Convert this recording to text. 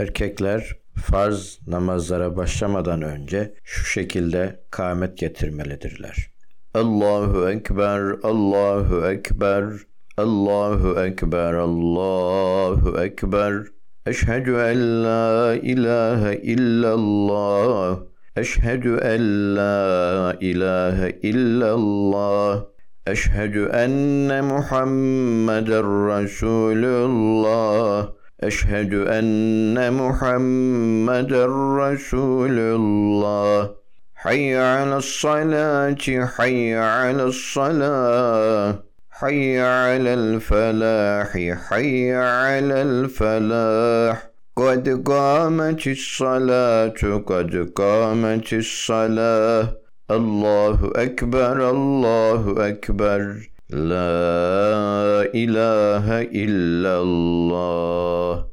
Erkekler farz namazlara başlamadan önce şu şekilde kâmet getirmelidirler. Allahu Ekber, Allahu Ekber, Allahu Ekber, Allahu Ekber. Eşhedü en la ilahe illallah. Eşhedü en la ilahe illallah. Eşhedü enne Muhammeden Resulullah. Eşhedü enne Muhammeden Resulullah. حي على الصلاة حي على الصلاة. حي على الفلاح حي على الفلاح. قد قامت الصلاة قد قامت الصلاة. الله أكبر الله أكبر. لا إله إلا الله.